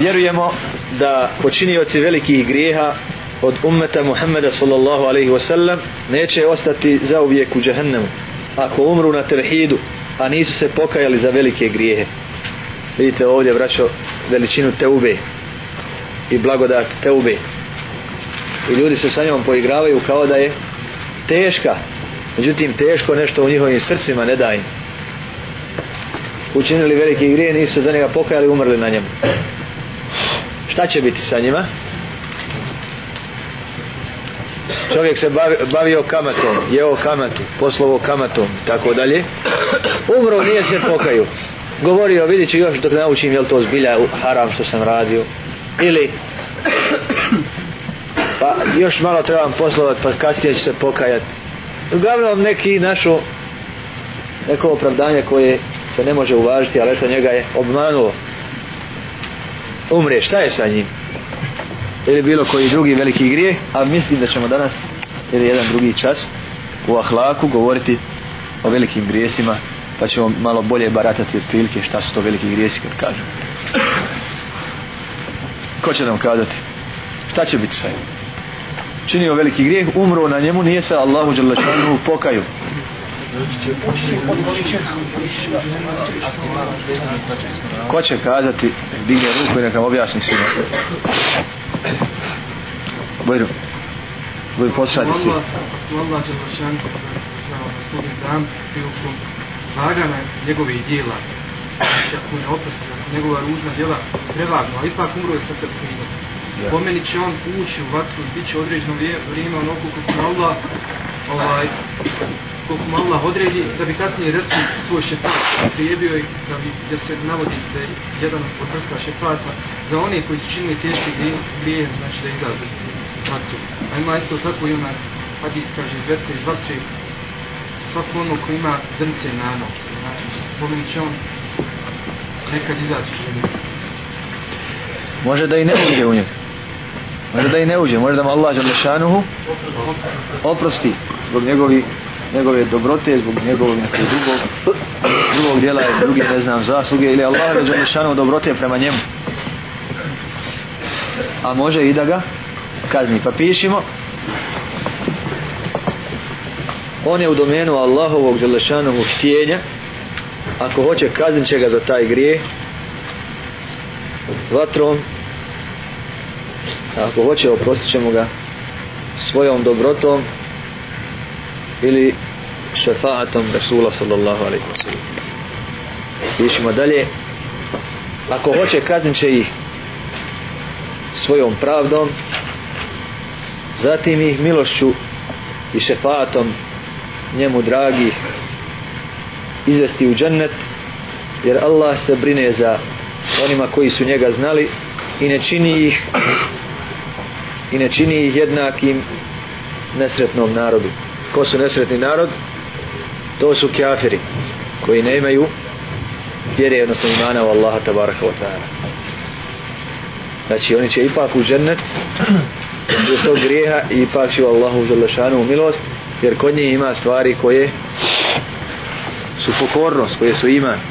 vjerujemo da počinioci velikih grijeha od ummeta Muhammeda sallallahu alaihi wasallam neće ostati za uvijek u džahennemu ako umru na tevhidu a nisu se pokajali za velike grijehe vidite ovdje braćo veličinu teube i blagodat teube i ljudi se sa njom poigravaju kao da je teška međutim teško nešto u njihovim srcima ne daj učinili veliki grije nisu se za njega pokajali umrli na njemu šta će biti sa njima čovjek se bavio kamatom jeo kamatu, poslovo kamatom tako dalje umro nije se pokaju govorio vidit ću još dok naučim je li to zbilja haram što sam radio ili pa još malo trebam poslovat pa kasnije ću se pokajat uglavnom neki našu neko opravdanje koje se ne može uvažiti ali eto njega je obmanuo umre, šta je sa njim? Ili bilo koji drugi veliki grije, a mislim da ćemo danas ili jedan drugi čas u ahlaku govoriti o velikim grijesima, pa ćemo malo bolje baratati od prilike šta su to veliki grijesi kad kažu. Ko će nam kazati? Šta će biti sa njim? Činio veliki grijeh, umro na njemu, nije se Allahu Đalešanu pokaju. Znači, Ko će kazati, digne ruku i neka objasni svima. Bojru, bojru poslati svi. Allah će prošan na svoj dan prilukom vagana njegove dijela. Ako ne opasno, njegova ružna dijela prevagno, a ipak umro je sa trpinom. Pomeni će on ući u vatru, bit će određeno vrijeme onoliko kako Allah ovaj, koliko mu Allah odredi, da bi kasnije resni svoj šefat prijebio i da, bi, da se navodi da je jedan od vrsta šefata za one koji su činili teške grije, znači da izađu iz vatru. A ima isto tako i onaj hadis kaže iz vrste iz vatru, svako ono ko ima zrnce na ono, znači spomeni će on nekad izaći iz Može da i ne uđe u njegu. Možda da i ne uđe, možda da mu Allah Đalešanuhu oprosti zbog njegovi, njegove dobrote, zbog njegovog nekog drugog, drugog dijela, druge ne znam zasluge, ili Allah Đalešanuhu dobrote prema njemu. A može i da ga kazni. Pa pišimo, on je u domenu Allahovog Đalešanuhu htjenja, ako hoće kaznit će ga za taj grije, vatrom, a ako hoće oprostit ćemo ga svojom dobrotom ili šefaatom Rasula sallallahu alaihi wa sallam išimo dalje ako hoće kaznit će ih svojom pravdom zatim ih milošću i šefaatom njemu dragi izvesti u džennet jer Allah se brine za onima koji su njega znali i ne čini ih i ne čini ih jednakim nesretnom narodu. Ko su nesretni narod? To su kafiri koji ne imaju vjere, odnosno imana u Allaha tabaraka wa ta'ala. Znači oni će ipak u džennet zbog tog grijeha i ipak će u Allahu zelašanu u milost jer kod njih ima stvari koje su pokornost, koje su iman.